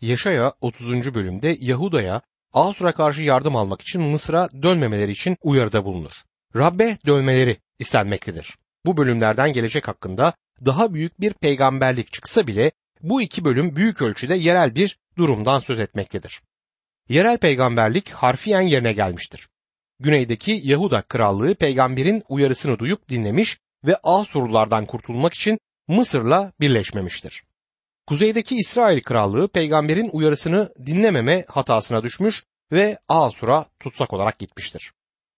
Yaşaya 30. bölümde Yahuda'ya Asur'a karşı yardım almak için Mısır'a dönmemeleri için uyarıda bulunur. Rabbe dönmeleri istenmektedir. Bu bölümlerden gelecek hakkında daha büyük bir peygamberlik çıksa bile bu iki bölüm büyük ölçüde yerel bir durumdan söz etmektedir. Yerel peygamberlik harfiyen yerine gelmiştir. Güneydeki Yahuda krallığı peygamberin uyarısını duyup dinlemiş ve Asurlulardan kurtulmak için Mısır'la birleşmemiştir. Kuzeydeki İsrail krallığı peygamberin uyarısını dinlememe hatasına düşmüş ve Asur'a tutsak olarak gitmiştir.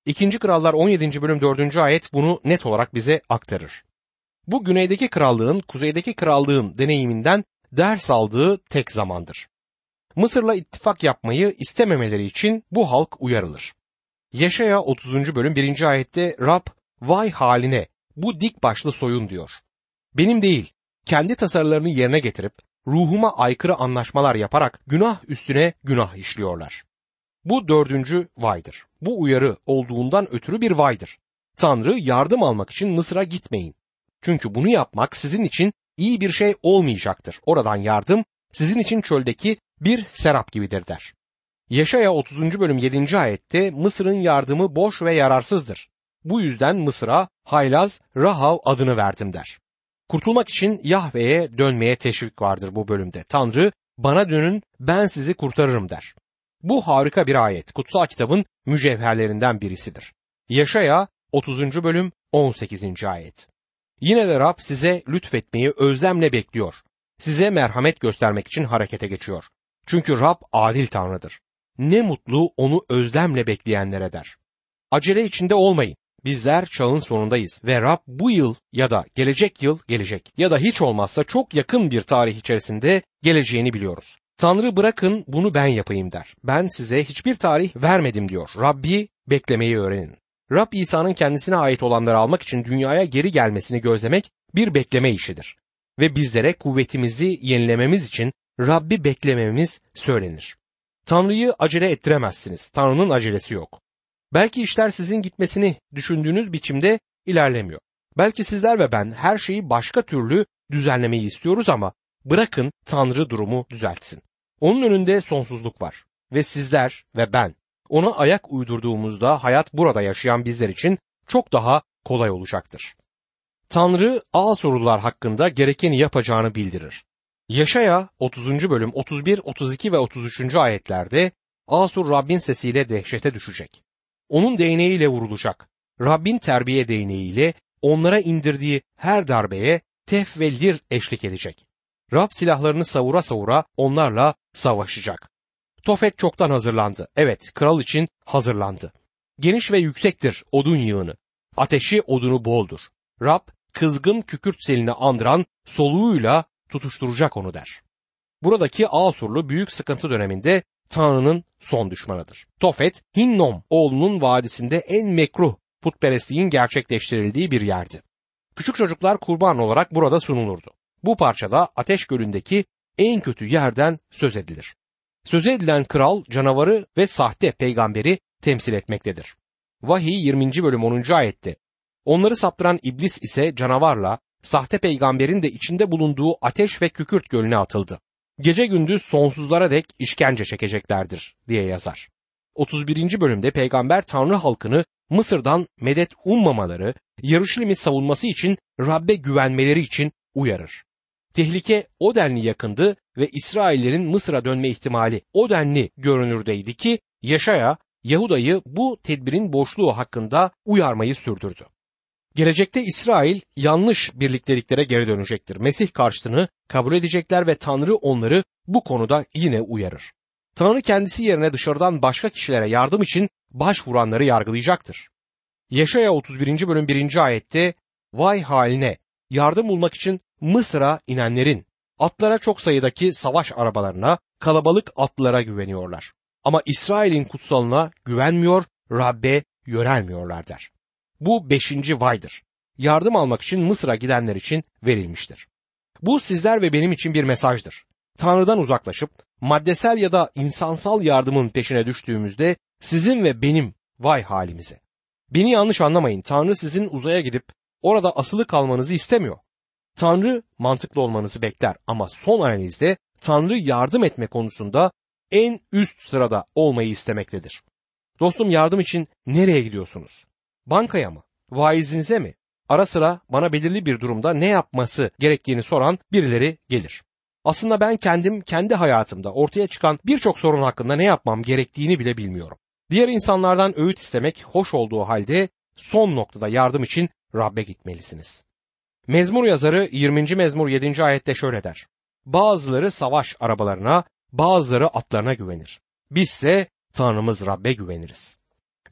İkinci Krallar 17. bölüm 4. ayet bunu net olarak bize aktarır. Bu güneydeki krallığın kuzeydeki krallığın deneyiminden ders aldığı tek zamandır. Mısır'la ittifak yapmayı istememeleri için bu halk uyarılır. Yaşaya 30. bölüm 1. ayette Rab vay haline bu dik başlı soyun diyor. Benim değil kendi tasarılarını yerine getirip ruhuma aykırı anlaşmalar yaparak günah üstüne günah işliyorlar. Bu dördüncü vaydır. Bu uyarı olduğundan ötürü bir vaydır. Tanrı yardım almak için Mısır'a gitmeyin. Çünkü bunu yapmak sizin için iyi bir şey olmayacaktır. Oradan yardım sizin için çöldeki bir serap gibidir der. Yaşaya 30. bölüm 7. ayette Mısır'ın yardımı boş ve yararsızdır. Bu yüzden Mısır'a Haylaz Rahav adını verdim der. Kurtulmak için Yahve'ye dönmeye teşvik vardır bu bölümde. Tanrı bana dönün ben sizi kurtarırım der. Bu harika bir ayet. Kutsal kitabın mücevherlerinden birisidir. Yaşaya 30. bölüm 18. ayet. Yine de Rab size lütfetmeyi özlemle bekliyor. Size merhamet göstermek için harekete geçiyor. Çünkü Rab adil Tanrı'dır. Ne mutlu onu özlemle bekleyenlere der. Acele içinde olmayın. Bizler çağın sonundayız ve Rab bu yıl ya da gelecek yıl gelecek ya da hiç olmazsa çok yakın bir tarih içerisinde geleceğini biliyoruz. Tanrı bırakın bunu ben yapayım der. Ben size hiçbir tarih vermedim diyor. Rabbi beklemeyi öğrenin. Rab İsa'nın kendisine ait olanları almak için dünyaya geri gelmesini gözlemek bir bekleme işidir. Ve bizlere kuvvetimizi yenilememiz için Rabbi beklememiz söylenir. Tanrı'yı acele ettiremezsiniz. Tanrı'nın acelesi yok. Belki işler sizin gitmesini düşündüğünüz biçimde ilerlemiyor. Belki sizler ve ben her şeyi başka türlü düzenlemeyi istiyoruz ama bırakın Tanrı durumu düzeltsin. Onun önünde sonsuzluk var ve sizler ve ben ona ayak uydurduğumuzda hayat burada yaşayan bizler için çok daha kolay olacaktır. Tanrı ağ sorular hakkında gerekeni yapacağını bildirir. Yaşaya 30. bölüm 31, 32 ve 33. ayetlerde Asur Rabbin sesiyle dehşete düşecek. Onun değneğiyle vurulacak. Rabbin terbiye değneğiyle onlara indirdiği her darbeye tef ve lir eşlik edecek. Rab silahlarını savura savura onlarla savaşacak. Tofet çoktan hazırlandı. Evet, kral için hazırlandı. Geniş ve yüksektir odun yığını. Ateşi odunu boldur. Rab kızgın kükürt selini andıran soluğuyla tutuşturacak onu der. Buradaki Asurlu büyük sıkıntı döneminde Tanrı'nın son düşmanıdır. Tofet, Hinnom oğlunun vadisinde en mekruh putperestliğin gerçekleştirildiği bir yerdi. Küçük çocuklar kurban olarak burada sunulurdu. Bu parçada Ateş Gölü'ndeki en kötü yerden söz edilir. Söz edilen kral canavarı ve sahte peygamberi temsil etmektedir. Vahiy 20. bölüm 10. ayette Onları saptıran iblis ise canavarla sahte peygamberin de içinde bulunduğu ateş ve kükürt gölüne atıldı. Gece gündüz sonsuzlara dek işkence çekeceklerdir diye yazar. 31. bölümde peygamber Tanrı halkını Mısır'dan medet ummamaları, Yarışilim'i savunması için Rabbe güvenmeleri için uyarır. Tehlike o denli yakındı ve İsraillerin Mısır'a dönme ihtimali o denli görünürdeydi ki Yaşaya Yahuda'yı bu tedbirin boşluğu hakkında uyarmayı sürdürdü. Gelecekte İsrail yanlış birlikteliklere geri dönecektir. Mesih karşıtını kabul edecekler ve Tanrı onları bu konuda yine uyarır. Tanrı kendisi yerine dışarıdan başka kişilere yardım için başvuranları yargılayacaktır. Yaşaya 31. bölüm 1. ayette vay haline yardım bulmak için Mısır'a inenlerin atlara çok sayıdaki savaş arabalarına, kalabalık atlılara güveniyorlar. Ama İsrail'in kutsalına güvenmiyor, Rabbe yönelmiyorlar der. Bu beşinci vaydır. Yardım almak için Mısır'a gidenler için verilmiştir. Bu sizler ve benim için bir mesajdır. Tanrı'dan uzaklaşıp maddesel ya da insansal yardımın peşine düştüğümüzde sizin ve benim vay halimize. Beni yanlış anlamayın. Tanrı sizin uzaya gidip orada asılı kalmanızı istemiyor. Tanrı mantıklı olmanızı bekler ama son analizde Tanrı yardım etme konusunda en üst sırada olmayı istemektedir. Dostum yardım için nereye gidiyorsunuz? Bankaya mı? Vaizinize mi? Ara sıra bana belirli bir durumda ne yapması gerektiğini soran birileri gelir. Aslında ben kendim kendi hayatımda ortaya çıkan birçok sorun hakkında ne yapmam gerektiğini bile bilmiyorum. Diğer insanlardan öğüt istemek hoş olduğu halde son noktada yardım için Rabbe gitmelisiniz. Mezmur yazarı 20. mezmur 7. ayette şöyle der. Bazıları savaş arabalarına, bazıları atlarına güvenir. Bizse Tanrımız Rabbe güveniriz.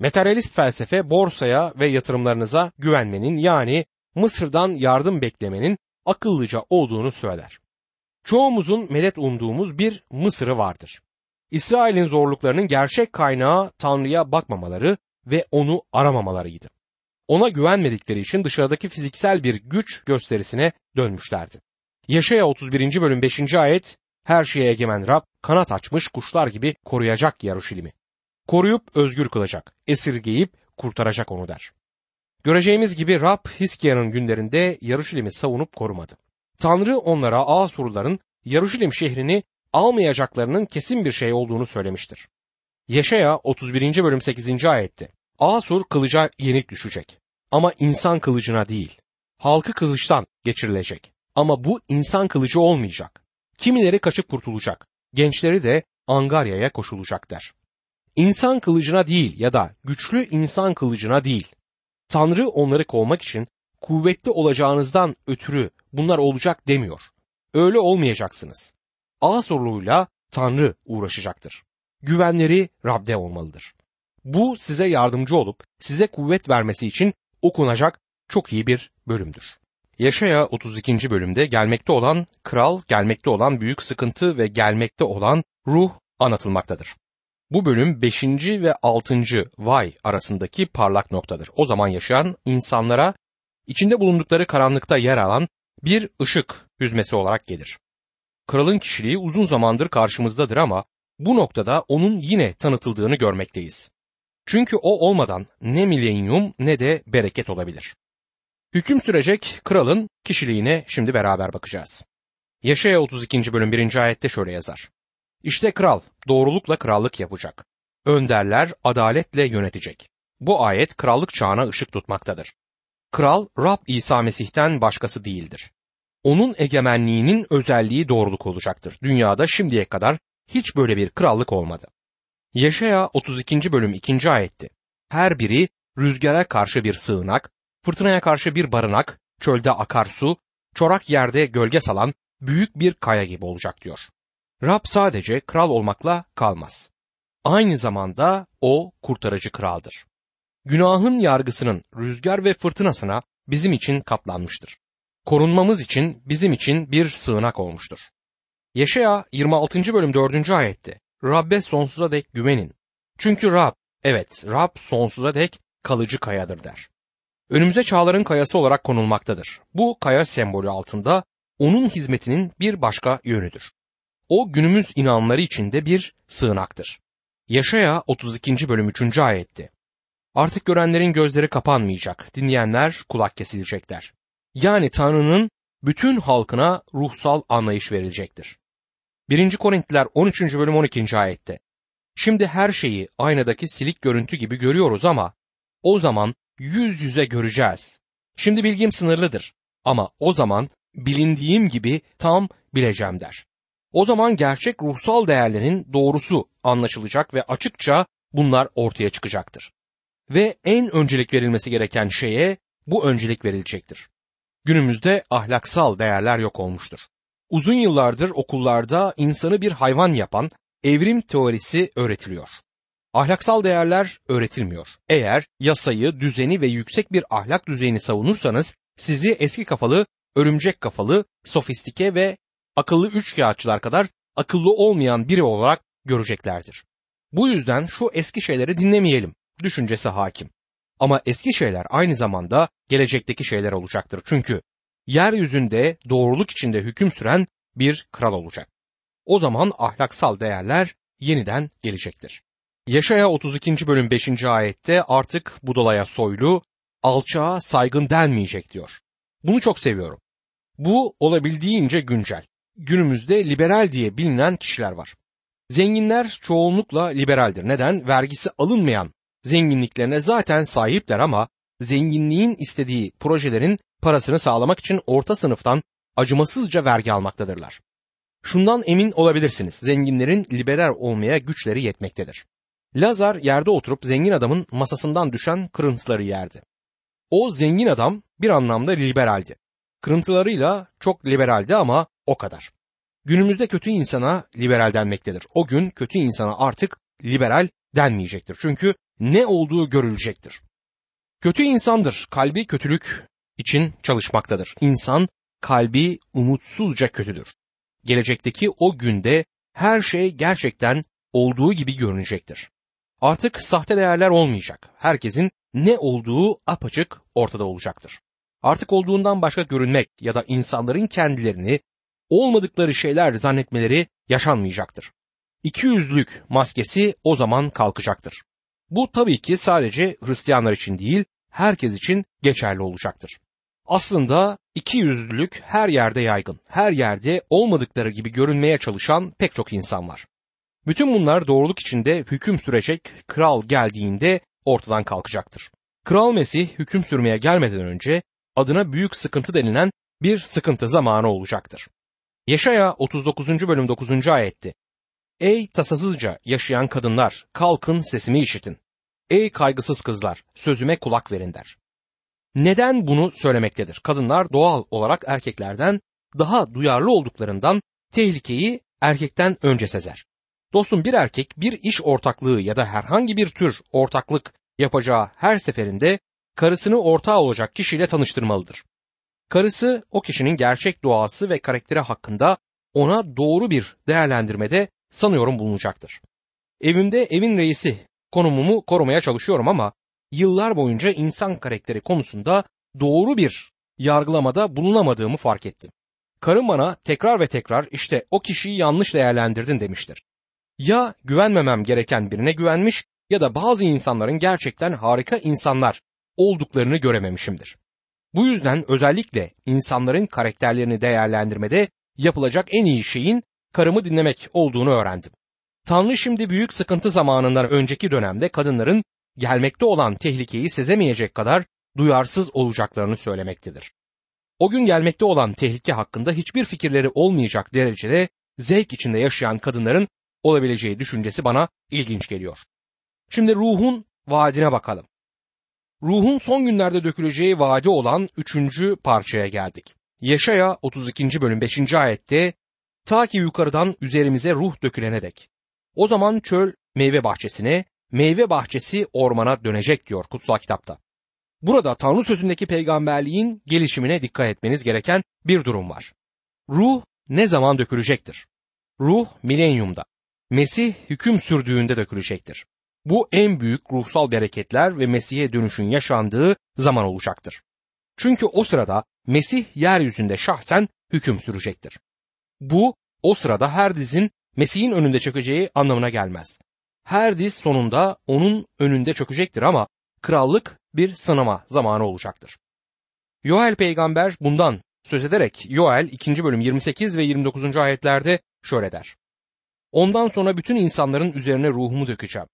Materyalist felsefe borsaya ve yatırımlarınıza güvenmenin yani Mısır'dan yardım beklemenin akıllıca olduğunu söyler. Çoğumuzun medet umduğumuz bir Mısır'ı vardır. İsrail'in zorluklarının gerçek kaynağı Tanrı'ya bakmamaları ve onu aramamalarıydı. Ona güvenmedikleri için dışarıdaki fiziksel bir güç gösterisine dönmüşlerdi. Yaşaya 31. bölüm 5. ayet her şeye egemen Rab kanat açmış kuşlar gibi koruyacak Yaruşilim'i. Koruyup özgür kılacak, esirgeyip kurtaracak onu der. Göreceğimiz gibi Rab Hiskia'nın günlerinde Yaruşilim'i savunup korumadı. Tanrı onlara Asurluların Yaruşilim şehrini almayacaklarının kesin bir şey olduğunu söylemiştir. Yaşaya 31. bölüm 8. ayette Asur kılıca yenik düşecek ama insan kılıcına değil. Halkı kılıçtan geçirilecek ama bu insan kılıcı olmayacak. Kimileri kaçıp kurtulacak, gençleri de Angarya'ya koşulacak der. İnsan kılıcına değil ya da güçlü insan kılıcına değil. Tanrı onları kovmak için kuvvetli olacağınızdan ötürü bunlar olacak demiyor. Öyle olmayacaksınız. Asurlu'yla Tanrı uğraşacaktır. Güvenleri Rab'de olmalıdır. Bu size yardımcı olup size kuvvet vermesi için okunacak çok iyi bir bölümdür. Yaşaya 32. bölümde gelmekte olan kral, gelmekte olan büyük sıkıntı ve gelmekte olan ruh anlatılmaktadır. Bu bölüm 5. ve 6. vay arasındaki parlak noktadır. O zaman yaşayan insanlara içinde bulundukları karanlıkta yer alan bir ışık hüzmesi olarak gelir. Kralın kişiliği uzun zamandır karşımızdadır ama bu noktada onun yine tanıtıldığını görmekteyiz. Çünkü o olmadan ne milenyum ne de bereket olabilir. Hüküm sürecek kralın kişiliğine şimdi beraber bakacağız. Yaşaya 32. bölüm 1. ayette şöyle yazar. İşte kral doğrulukla krallık yapacak. Önderler adaletle yönetecek. Bu ayet krallık çağına ışık tutmaktadır. Kral Rab İsa Mesih'ten başkası değildir. Onun egemenliğinin özelliği doğruluk olacaktır. Dünyada şimdiye kadar hiç böyle bir krallık olmadı. Yaşaya 32. bölüm 2. ayetti. Her biri rüzgara karşı bir sığınak, fırtınaya karşı bir barınak, çölde akarsu, çorak yerde gölge salan büyük bir kaya gibi olacak diyor. Rab sadece kral olmakla kalmaz. Aynı zamanda o kurtarıcı kraldır. Günahın yargısının rüzgar ve fırtınasına bizim için katlanmıştır. Korunmamız için bizim için bir sığınak olmuştur. Yaşaya 26. bölüm 4. ayette Rabbe sonsuza dek güvenin. Çünkü Rab, evet Rab sonsuza dek kalıcı kayadır der. Önümüze çağların kayası olarak konulmaktadır. Bu kaya sembolü altında onun hizmetinin bir başka yönüdür. O günümüz inanları içinde bir sığınaktır. Yaşaya 32. bölüm 3. ayetti. Artık görenlerin gözleri kapanmayacak, dinleyenler kulak kesilecekler. Yani Tanrı'nın bütün halkına ruhsal anlayış verilecektir. 1. Korintliler 13. bölüm 12. ayette. Şimdi her şeyi aynadaki silik görüntü gibi görüyoruz ama o zaman yüz yüze göreceğiz. Şimdi bilgim sınırlıdır ama o zaman bilindiğim gibi tam bileceğim der. O zaman gerçek ruhsal değerlerin doğrusu anlaşılacak ve açıkça bunlar ortaya çıkacaktır. Ve en öncelik verilmesi gereken şeye bu öncelik verilecektir. Günümüzde ahlaksal değerler yok olmuştur. Uzun yıllardır okullarda insanı bir hayvan yapan evrim teorisi öğretiliyor. Ahlaksal değerler öğretilmiyor. Eğer yasayı, düzeni ve yüksek bir ahlak düzeyini savunursanız sizi eski kafalı, örümcek kafalı, sofistike ve akıllı üçkağıtçılar kadar akıllı olmayan biri olarak göreceklerdir. Bu yüzden şu eski şeyleri dinlemeyelim düşüncesi hakim. Ama eski şeyler aynı zamanda gelecekteki şeyler olacaktır. Çünkü yeryüzünde doğruluk içinde hüküm süren bir kral olacak. O zaman ahlaksal değerler yeniden gelecektir. Yaşaya 32. bölüm 5. ayette artık budalaya soylu, alçağa saygın denmeyecek diyor. Bunu çok seviyorum. Bu olabildiğince güncel. Günümüzde liberal diye bilinen kişiler var. Zenginler çoğunlukla liberaldir. Neden? Vergisi alınmayan zenginliklerine zaten sahipler ama zenginliğin istediği projelerin parasını sağlamak için orta sınıftan acımasızca vergi almaktadırlar. Şundan emin olabilirsiniz. Zenginlerin liberal olmaya güçleri yetmektedir. Lazar yerde oturup zengin adamın masasından düşen kırıntıları yerdi. O zengin adam bir anlamda liberaldi. Kırıntılarıyla çok liberaldi ama o kadar. Günümüzde kötü insana liberal denmektedir. O gün kötü insana artık liberal denmeyecektir. Çünkü ne olduğu görülecektir. Kötü insandır. Kalbi kötülük için çalışmaktadır. İnsan kalbi umutsuzca kötüdür. Gelecekteki o günde her şey gerçekten olduğu gibi görünecektir. Artık sahte değerler olmayacak. Herkesin ne olduğu apaçık ortada olacaktır. Artık olduğundan başka görünmek ya da insanların kendilerini olmadıkları şeyler zannetmeleri yaşanmayacaktır. İkiyüzlülük maskesi o zaman kalkacaktır. Bu tabii ki sadece Hristiyanlar için değil, herkes için geçerli olacaktır. Aslında iki yüzlülük her yerde yaygın. Her yerde olmadıkları gibi görünmeye çalışan pek çok insan var. Bütün bunlar doğruluk içinde hüküm sürecek kral geldiğinde ortadan kalkacaktır. Kral Mesih hüküm sürmeye gelmeden önce adına büyük sıkıntı denilen bir sıkıntı zamanı olacaktır. Yaşaya 39. bölüm 9. ayetti. Ey tasasızca yaşayan kadınlar kalkın sesimi işitin. Ey kaygısız kızlar sözüme kulak verin der. Neden bunu söylemektedir? Kadınlar doğal olarak erkeklerden daha duyarlı olduklarından tehlikeyi erkekten önce sezer. Dostum bir erkek bir iş ortaklığı ya da herhangi bir tür ortaklık yapacağı her seferinde karısını ortağı olacak kişiyle tanıştırmalıdır. Karısı o kişinin gerçek doğası ve karakteri hakkında ona doğru bir değerlendirmede sanıyorum bulunacaktır. Evimde evin reisi konumumu korumaya çalışıyorum ama yıllar boyunca insan karakteri konusunda doğru bir yargılamada bulunamadığımı fark ettim. Karım bana tekrar ve tekrar işte o kişiyi yanlış değerlendirdin demiştir. Ya güvenmemem gereken birine güvenmiş ya da bazı insanların gerçekten harika insanlar olduklarını görememişimdir. Bu yüzden özellikle insanların karakterlerini değerlendirmede yapılacak en iyi şeyin karımı dinlemek olduğunu öğrendim. Tanrı şimdi büyük sıkıntı zamanından önceki dönemde kadınların gelmekte olan tehlikeyi sezemeyecek kadar duyarsız olacaklarını söylemektedir. O gün gelmekte olan tehlike hakkında hiçbir fikirleri olmayacak derecede zevk içinde yaşayan kadınların olabileceği düşüncesi bana ilginç geliyor. Şimdi ruhun vaadine bakalım. Ruhun son günlerde döküleceği vaadi olan üçüncü parçaya geldik. Yaşaya 32. bölüm 5. ayette ta ki yukarıdan üzerimize ruh dökülene dek. O zaman çöl meyve bahçesine, meyve bahçesi ormana dönecek diyor kutsal kitapta. Burada Tanrı sözündeki peygamberliğin gelişimine dikkat etmeniz gereken bir durum var. Ruh ne zaman dökülecektir? Ruh milenyumda. Mesih hüküm sürdüğünde dökülecektir. Bu en büyük ruhsal bereketler ve Mesih'e dönüşün yaşandığı zaman olacaktır. Çünkü o sırada Mesih yeryüzünde şahsen hüküm sürecektir. Bu o sırada her dizin Mesih'in önünde çökeceği anlamına gelmez. Her diz sonunda onun önünde çökecektir ama krallık bir sınama zamanı olacaktır. Yoel peygamber bundan söz ederek Yoel 2. bölüm 28 ve 29. ayetlerde şöyle der. Ondan sonra bütün insanların üzerine ruhumu dökeceğim.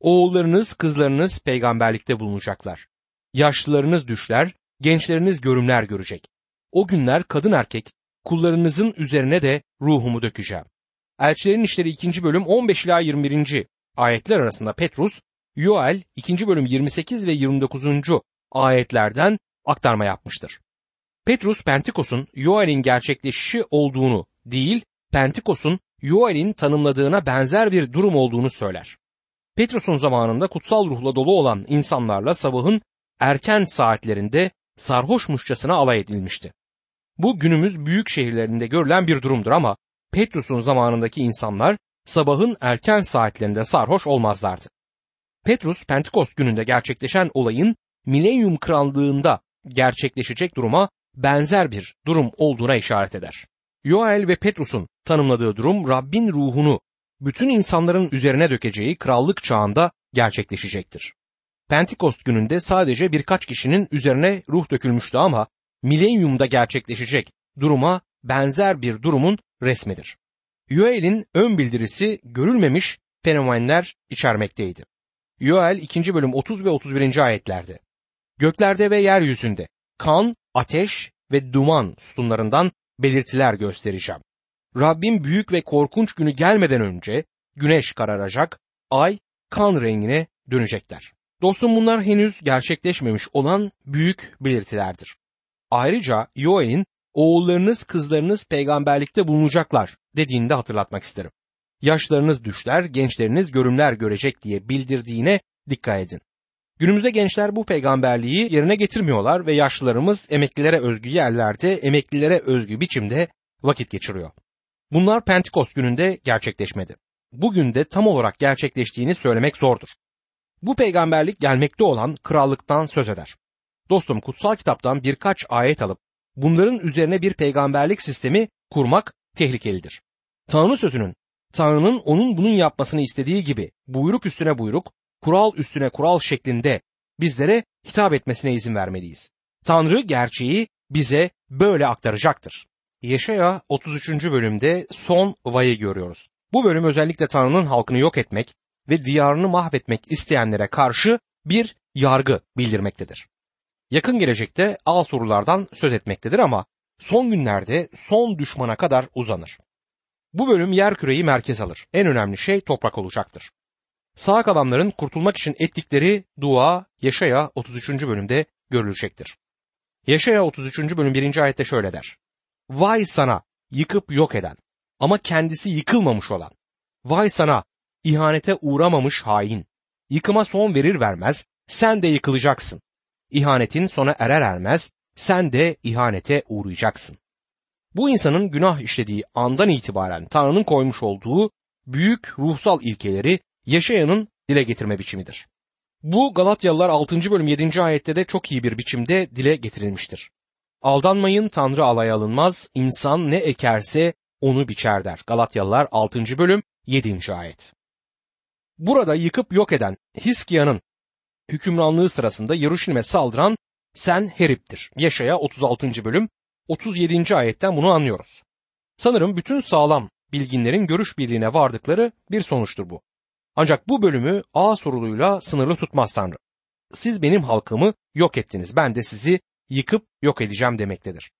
Oğullarınız, kızlarınız peygamberlikte bulunacaklar. Yaşlılarınız düşler, gençleriniz görümler görecek. O günler kadın erkek kullarınızın üzerine de ruhumu dökeceğim. Elçilerin İşleri 2. bölüm 15 ila 21. ayetler arasında Petrus, Yoel 2. bölüm 28 ve 29. ayetlerden aktarma yapmıştır. Petrus Pentikos'un Yoel'in gerçekleşişi olduğunu değil, Pentikos'un Yoel'in tanımladığına benzer bir durum olduğunu söyler. Petrus'un zamanında kutsal ruhla dolu olan insanlarla sabahın erken saatlerinde sarhoşmuşçasına alay edilmişti. Bu günümüz büyük şehirlerinde görülen bir durumdur ama Petrus'un zamanındaki insanlar sabahın erken saatlerinde sarhoş olmazlardı. Petrus Pentekost gününde gerçekleşen olayın milenyum krallığında gerçekleşecek duruma benzer bir durum olduğuna işaret eder. Yoel ve Petrus'un tanımladığı durum Rabbin ruhunu bütün insanların üzerine dökeceği krallık çağında gerçekleşecektir. Pentekost gününde sadece birkaç kişinin üzerine ruh dökülmüştü ama milenyumda gerçekleşecek duruma benzer bir durumun resmidir. Yoel'in ön bildirisi görülmemiş fenomenler içermekteydi. Yoel 2. bölüm 30 ve 31. ayetlerde. Göklerde ve yeryüzünde kan, ateş ve duman sütunlarından belirtiler göstereceğim. Rabbim büyük ve korkunç günü gelmeden önce güneş kararacak, ay kan rengine dönecekler. Dostum bunlar henüz gerçekleşmemiş olan büyük belirtilerdir. Ayrıca Yoel'in oğullarınız kızlarınız peygamberlikte bulunacaklar dediğini de hatırlatmak isterim. Yaşlarınız düşler, gençleriniz görümler görecek diye bildirdiğine dikkat edin. Günümüzde gençler bu peygamberliği yerine getirmiyorlar ve yaşlılarımız emeklilere özgü yerlerde, emeklilere özgü biçimde vakit geçiriyor. Bunlar Pentekost gününde gerçekleşmedi. Bugün de tam olarak gerçekleştiğini söylemek zordur. Bu peygamberlik gelmekte olan krallıktan söz eder. Dostum kutsal kitaptan birkaç ayet alıp bunların üzerine bir peygamberlik sistemi kurmak tehlikelidir. Tanrı sözünün, Tanrı'nın onun bunun yapmasını istediği gibi buyruk üstüne buyruk, kural üstüne kural şeklinde bizlere hitap etmesine izin vermeliyiz. Tanrı gerçeği bize böyle aktaracaktır. Yeşaya 33. bölümde son vayı görüyoruz. Bu bölüm özellikle Tanrı'nın halkını yok etmek ve diyarını mahvetmek isteyenlere karşı bir yargı bildirmektedir. Yakın gelecekte al sorulardan söz etmektedir ama son günlerde son düşmana kadar uzanır. Bu bölüm yer küreyi merkez alır. En önemli şey toprak olacaktır. Sağ kalanların kurtulmak için ettikleri dua Yaşaya 33. bölümde görülecektir. Yaşaya 33. bölüm 1. ayette şöyle der. Vay sana yıkıp yok eden ama kendisi yıkılmamış olan. Vay sana ihanete uğramamış hain. Yıkıma son verir vermez sen de yıkılacaksın. İhanetin sona erer ermez sen de ihanete uğrayacaksın. Bu insanın günah işlediği andan itibaren Tanrı'nın koymuş olduğu büyük ruhsal ilkeleri Yaşayan'ın dile getirme biçimidir. Bu Galatyalılar 6. bölüm 7. ayette de çok iyi bir biçimde dile getirilmiştir. Aldanmayın Tanrı alay alınmaz, insan ne ekerse onu biçer der. Galatyalılar 6. bölüm 7. ayet. Burada yıkıp yok eden Hiskia'nın hükümranlığı sırasında Yeruşalim'e saldıran Senherip'tir. Yaşaya 36. bölüm 37. ayetten bunu anlıyoruz. Sanırım bütün sağlam bilginlerin görüş birliğine vardıkları bir sonuçtur bu. Ancak bu bölümü A soruluyla sınırlı tutmaz Tanrı. Siz benim halkımı yok ettiniz. Ben de sizi yıkıp yok edeceğim demektedir.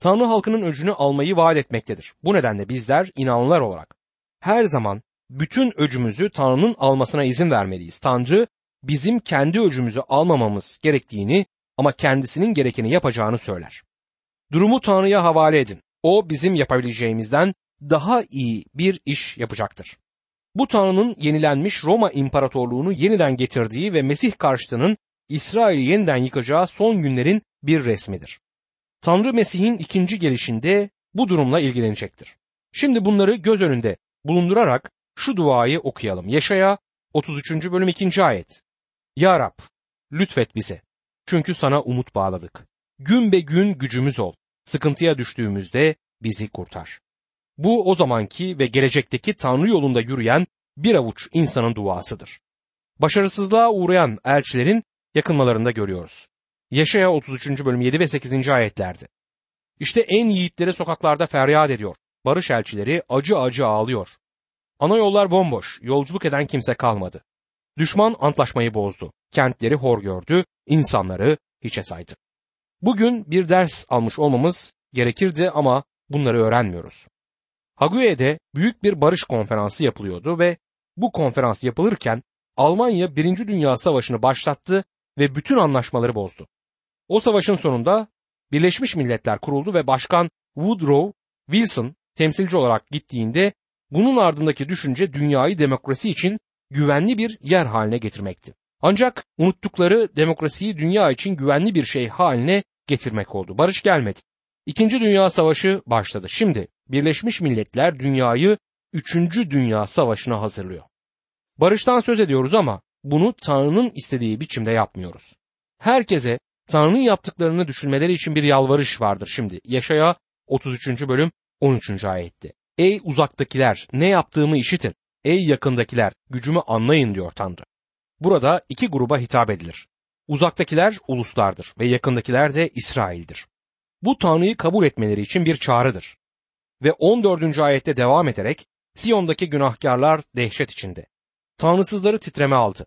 Tanrı halkının öcünü almayı vaat etmektedir. Bu nedenle bizler inanlılar olarak her zaman bütün öcümüzü Tanrı'nın almasına izin vermeliyiz. Tanrı bizim kendi öcümüzü almamamız gerektiğini ama kendisinin gerekeni yapacağını söyler. Durumu Tanrı'ya havale edin. O bizim yapabileceğimizden daha iyi bir iş yapacaktır. Bu Tanrı'nın yenilenmiş Roma İmparatorluğunu yeniden getirdiği ve Mesih karşıtının İsrail'i yeniden yıkacağı son günlerin bir resmidir. Tanrı Mesih'in ikinci gelişinde bu durumla ilgilenecektir. Şimdi bunları göz önünde bulundurarak şu duayı okuyalım. Yaşaya 33. bölüm 2. ayet. Ya Rab, lütfet bize. Çünkü sana umut bağladık. Gün be gün gücümüz ol. Sıkıntıya düştüğümüzde bizi kurtar. Bu o zamanki ve gelecekteki Tanrı yolunda yürüyen bir avuç insanın duasıdır. Başarısızlığa uğrayan elçilerin yakınmalarında görüyoruz. Yaşaya 33. bölüm 7 ve 8. ayetlerde. İşte en yiğitleri sokaklarda feryat ediyor. Barış elçileri acı acı ağlıyor. Ana yollar bomboş, yolculuk eden kimse kalmadı. Düşman antlaşmayı bozdu. Kentleri hor gördü, insanları hiçe saydı. Bugün bir ders almış olmamız gerekirdi ama bunları öğrenmiyoruz. Hague'de büyük bir barış konferansı yapılıyordu ve bu konferans yapılırken Almanya Birinci Dünya Savaşı'nı başlattı ve bütün anlaşmaları bozdu. O savaşın sonunda Birleşmiş Milletler kuruldu ve Başkan Woodrow Wilson temsilci olarak gittiğinde bunun ardındaki düşünce dünyayı demokrasi için güvenli bir yer haline getirmekti. Ancak unuttukları demokrasiyi dünya için güvenli bir şey haline getirmek oldu. Barış gelmedi. İkinci Dünya Savaşı başladı. Şimdi Birleşmiş Milletler dünyayı 3. Dünya Savaşı'na hazırlıyor. Barıştan söz ediyoruz ama bunu Tanrı'nın istediği biçimde yapmıyoruz. Herkese Tanrı'nın yaptıklarını düşünmeleri için bir yalvarış vardır şimdi. Yaşaya 33. bölüm 13. ayette. Ey uzaktakiler ne yaptığımı işitin. Ey yakındakiler gücümü anlayın diyor Tanrı. Burada iki gruba hitap edilir. Uzaktakiler uluslardır ve yakındakiler de İsrail'dir. Bu Tanrı'yı kabul etmeleri için bir çağrıdır. ve 14. ayette devam ederek Siyon'daki günahkarlar dehşet içinde. Tanrısızları titreme aldı.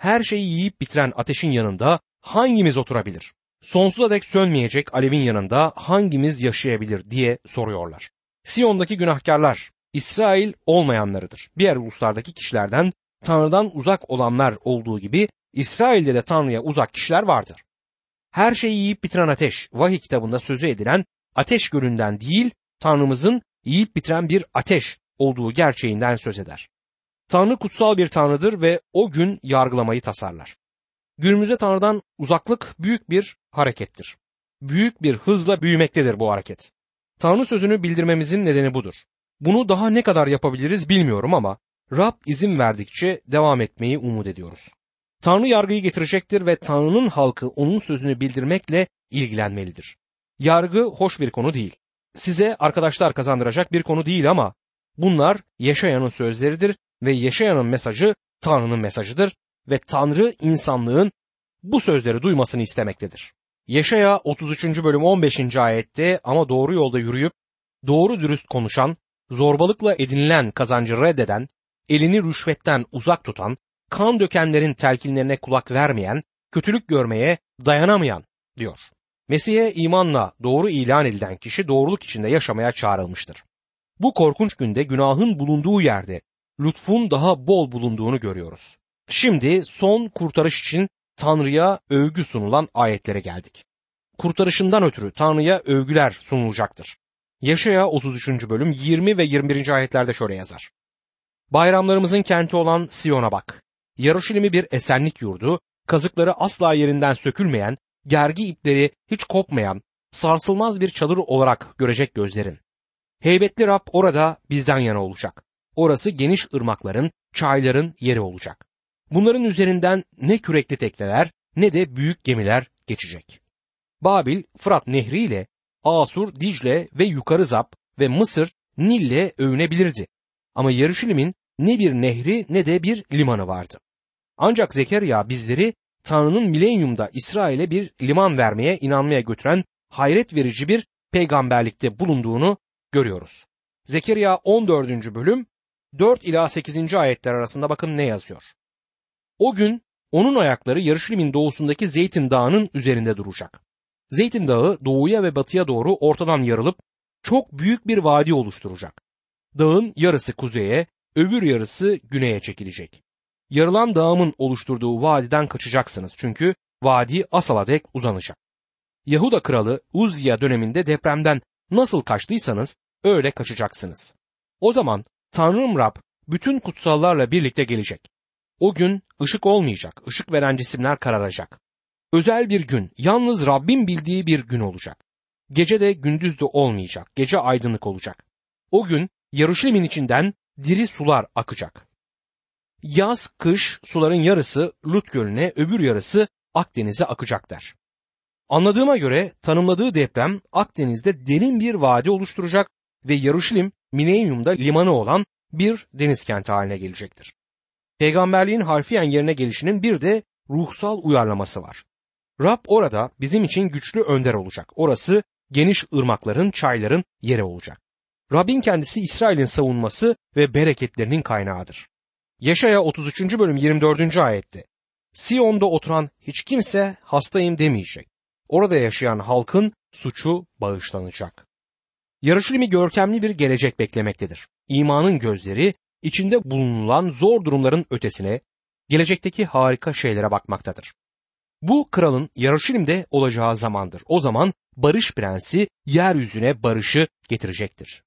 Her şeyi yiyip bitiren ateşin yanında hangimiz oturabilir? Sonsuza dek sönmeyecek alevin yanında hangimiz yaşayabilir diye soruyorlar. Siyon'daki günahkarlar İsrail olmayanlarıdır. Diğer uluslardaki kişilerden Tanrı'dan uzak olanlar olduğu gibi İsrail'de de Tanrı'ya uzak kişiler vardır. Her şeyi yiyip bitiren ateş, vahiy kitabında sözü edilen ateş gölünden değil, Tanrımızın yiyip bitiren bir ateş olduğu gerçeğinden söz eder. Tanrı kutsal bir tanrıdır ve o gün yargılamayı tasarlar. Günümüzde Tanrı'dan uzaklık büyük bir harekettir. Büyük bir hızla büyümektedir bu hareket. Tanrı sözünü bildirmemizin nedeni budur. Bunu daha ne kadar yapabiliriz bilmiyorum ama Rab izin verdikçe devam etmeyi umut ediyoruz. Tanrı yargıyı getirecektir ve Tanrı'nın halkı onun sözünü bildirmekle ilgilenmelidir. Yargı hoş bir konu değil. Size arkadaşlar kazandıracak bir konu değil ama bunlar Yaşayan'ın sözleridir ve Yaşayan'ın mesajı Tanrı'nın mesajıdır ve Tanrı insanlığın bu sözleri duymasını istemektedir. Yaşaya 33. bölüm 15. ayette ama doğru yolda yürüyüp doğru dürüst konuşan, zorbalıkla edinilen kazancı reddeden, elini rüşvetten uzak tutan, kan dökenlerin telkinlerine kulak vermeyen, kötülük görmeye dayanamayan diyor. Mesih'e imanla doğru ilan edilen kişi doğruluk içinde yaşamaya çağrılmıştır. Bu korkunç günde günahın bulunduğu yerde lütfun daha bol bulunduğunu görüyoruz. Şimdi son kurtarış için Tanrı'ya övgü sunulan ayetlere geldik. Kurtarışından ötürü Tanrı'ya övgüler sunulacaktır. Yaşaya 33. bölüm 20 ve 21. ayetlerde şöyle yazar. Bayramlarımızın kenti olan Siyon'a bak. Yarışilimi bir esenlik yurdu, kazıkları asla yerinden sökülmeyen, gergi ipleri hiç kopmayan, sarsılmaz bir çadır olarak görecek gözlerin. Heybetli Rab orada bizden yana olacak. Orası geniş ırmakların, çayların yeri olacak. Bunların üzerinden ne kürekli tekneler ne de büyük gemiler geçecek. Babil, Fırat Nehri ile Asur, Dicle ve Yukarı Zap ve Mısır Nil'le övünebilirdi. Ama Yarışilim'in ne bir nehri ne de bir limanı vardı. Ancak Zekeriya bizleri Tanrı'nın milenyumda İsrail'e bir liman vermeye inanmaya götüren hayret verici bir peygamberlikte bulunduğunu görüyoruz. Zekeriya 14. bölüm 4 ila 8. ayetler arasında bakın ne yazıyor. O gün onun ayakları Yarışlim'in doğusundaki Zeytin Dağı'nın üzerinde duracak. Zeytin Dağı doğuya ve batıya doğru ortadan yarılıp çok büyük bir vadi oluşturacak. Dağın yarısı kuzeye, öbür yarısı güneye çekilecek. Yarılan dağımın oluşturduğu vadiden kaçacaksınız çünkü vadi Asal'a dek uzanacak. Yahuda kralı Uzziya döneminde depremden nasıl kaçtıysanız öyle kaçacaksınız. O zaman Tanrım Rab bütün kutsallarla birlikte gelecek. O gün ışık olmayacak, ışık veren cisimler kararacak. Özel bir gün, yalnız Rabbin bildiği bir gün olacak. Gece de gündüz de olmayacak, gece aydınlık olacak. O gün Yaruşilim'in içinden diri sular akacak. Yaz, kış suların yarısı Lut Gölü'ne, öbür yarısı Akdeniz'e akacak der. Anladığıma göre tanımladığı deprem Akdeniz'de derin bir vadi oluşturacak ve Yaruşilim Milenyum'da limanı olan bir deniz kenti haline gelecektir. Peygamberliğin harfiyen yerine gelişinin bir de ruhsal uyarlaması var. Rab orada bizim için güçlü önder olacak. Orası geniş ırmakların, çayların yeri olacak. Rabbin kendisi İsrail'in savunması ve bereketlerinin kaynağıdır. Yaşaya 33. bölüm 24. ayette Siyon'da oturan hiç kimse hastayım demeyecek. Orada yaşayan halkın suçu bağışlanacak. Yarışılimi görkemli bir gelecek beklemektedir. İmanın gözleri içinde bulunulan zor durumların ötesine, gelecekteki harika şeylere bakmaktadır. Bu kralın Yarışilim'de olacağı zamandır. O zaman barış prensi yeryüzüne barışı getirecektir.